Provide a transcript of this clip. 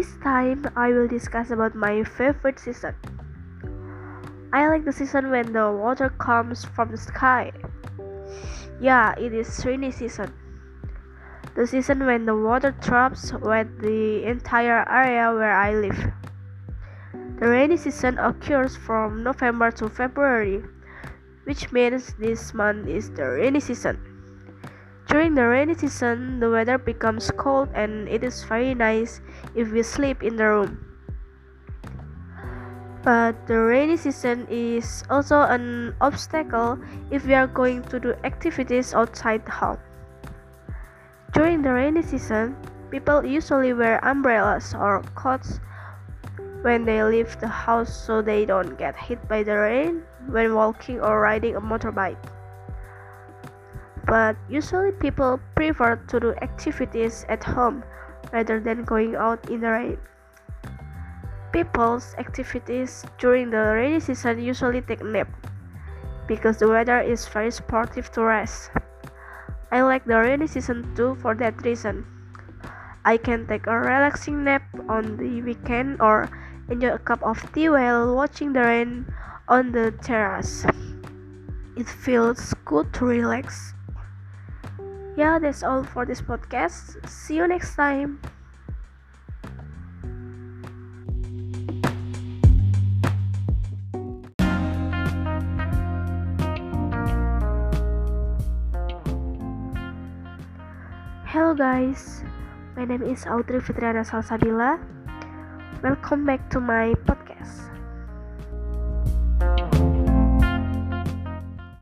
This time I will discuss about my favorite season. I like the season when the water comes from the sky. Yeah, it is rainy season. The season when the water drops wet the entire area where I live. The rainy season occurs from November to February, which means this month is the rainy season. During the rainy season, the weather becomes cold and it is very nice if we sleep in the room. But the rainy season is also an obstacle if we are going to do activities outside the home. During the rainy season, people usually wear umbrellas or coats when they leave the house so they don't get hit by the rain when walking or riding a motorbike but usually people prefer to do activities at home rather than going out in the rain. People's activities during the rainy season usually take nap because the weather is very supportive to rest. I like the rainy season too for that reason. I can take a relaxing nap on the weekend or enjoy a cup of tea while watching the rain on the terrace. It feels good to relax yeah, that's all for this podcast. See you next time. Hello guys, my name is Audrey Fitriana Salsabila. Welcome back to my